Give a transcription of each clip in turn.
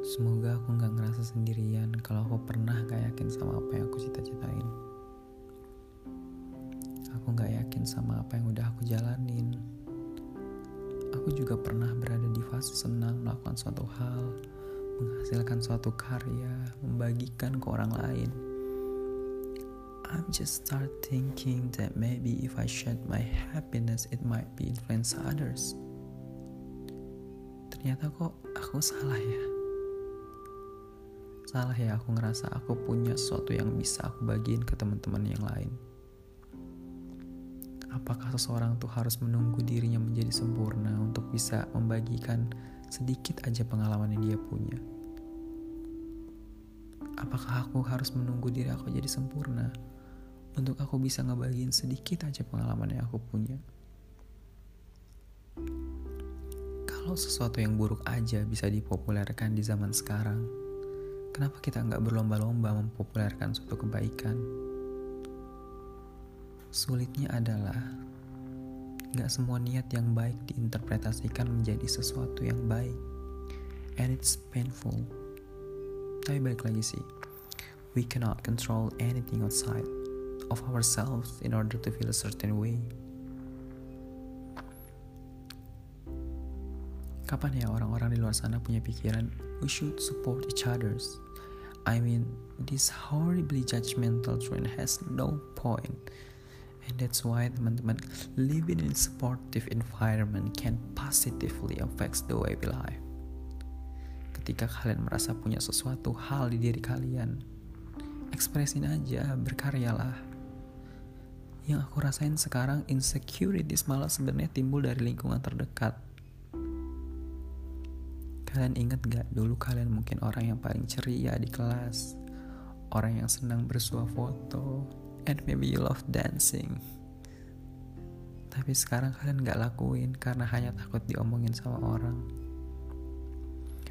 Semoga aku gak ngerasa sendirian kalau aku pernah gak yakin sama apa yang aku cita-citain. Aku gak yakin sama apa yang udah aku jalanin. Aku juga pernah berada di fase senang melakukan suatu hal, menghasilkan suatu karya, membagikan ke orang lain. I'm just start thinking that maybe if I share my happiness, it might be influence others. Ternyata kok aku salah ya. Salah ya aku ngerasa aku punya sesuatu yang bisa aku bagiin ke teman-teman yang lain. Apakah seseorang tuh harus menunggu dirinya menjadi sempurna untuk bisa membagikan sedikit aja pengalaman yang dia punya? Apakah aku harus menunggu diri aku jadi sempurna untuk aku bisa ngebagiin sedikit aja pengalaman yang aku punya? Kalau sesuatu yang buruk aja bisa dipopulerkan di zaman sekarang, Kenapa kita nggak berlomba-lomba mempopulerkan suatu kebaikan? Sulitnya adalah nggak semua niat yang baik diinterpretasikan menjadi sesuatu yang baik. And it's painful. Tapi balik lagi sih, we cannot control anything outside of ourselves in order to feel a certain way. Kapan ya orang-orang di luar sana punya pikiran we should support each others? I mean, this horribly judgmental trend has no point. And that's why teman-teman living in supportive environment can positively affect the way we live. Ketika kalian merasa punya sesuatu hal di diri kalian, ekspresin aja, berkaryalah. Yang aku rasain sekarang insecurities malah sebenarnya timbul dari lingkungan terdekat Kalian ingat gak dulu kalian mungkin orang yang paling ceria di kelas? Orang yang senang bersuah foto And maybe you love dancing. Tapi sekarang kalian gak lakuin karena hanya takut diomongin sama orang.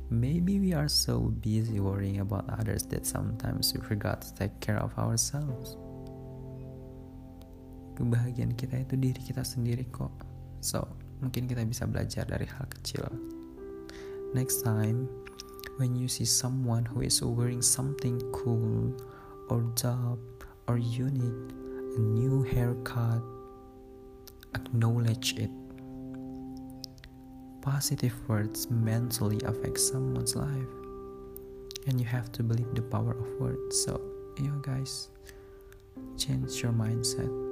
Maybe we are so busy worrying about others that sometimes we forgot to take care of ourselves. Kebahagiaan kita itu diri kita sendiri kok. So, mungkin kita bisa belajar dari hal kecil Next time, when you see someone who is wearing something cool or job or unique, a new haircut, acknowledge it. Positive words mentally affect someone's life, and you have to believe the power of words. So, you know, guys, change your mindset.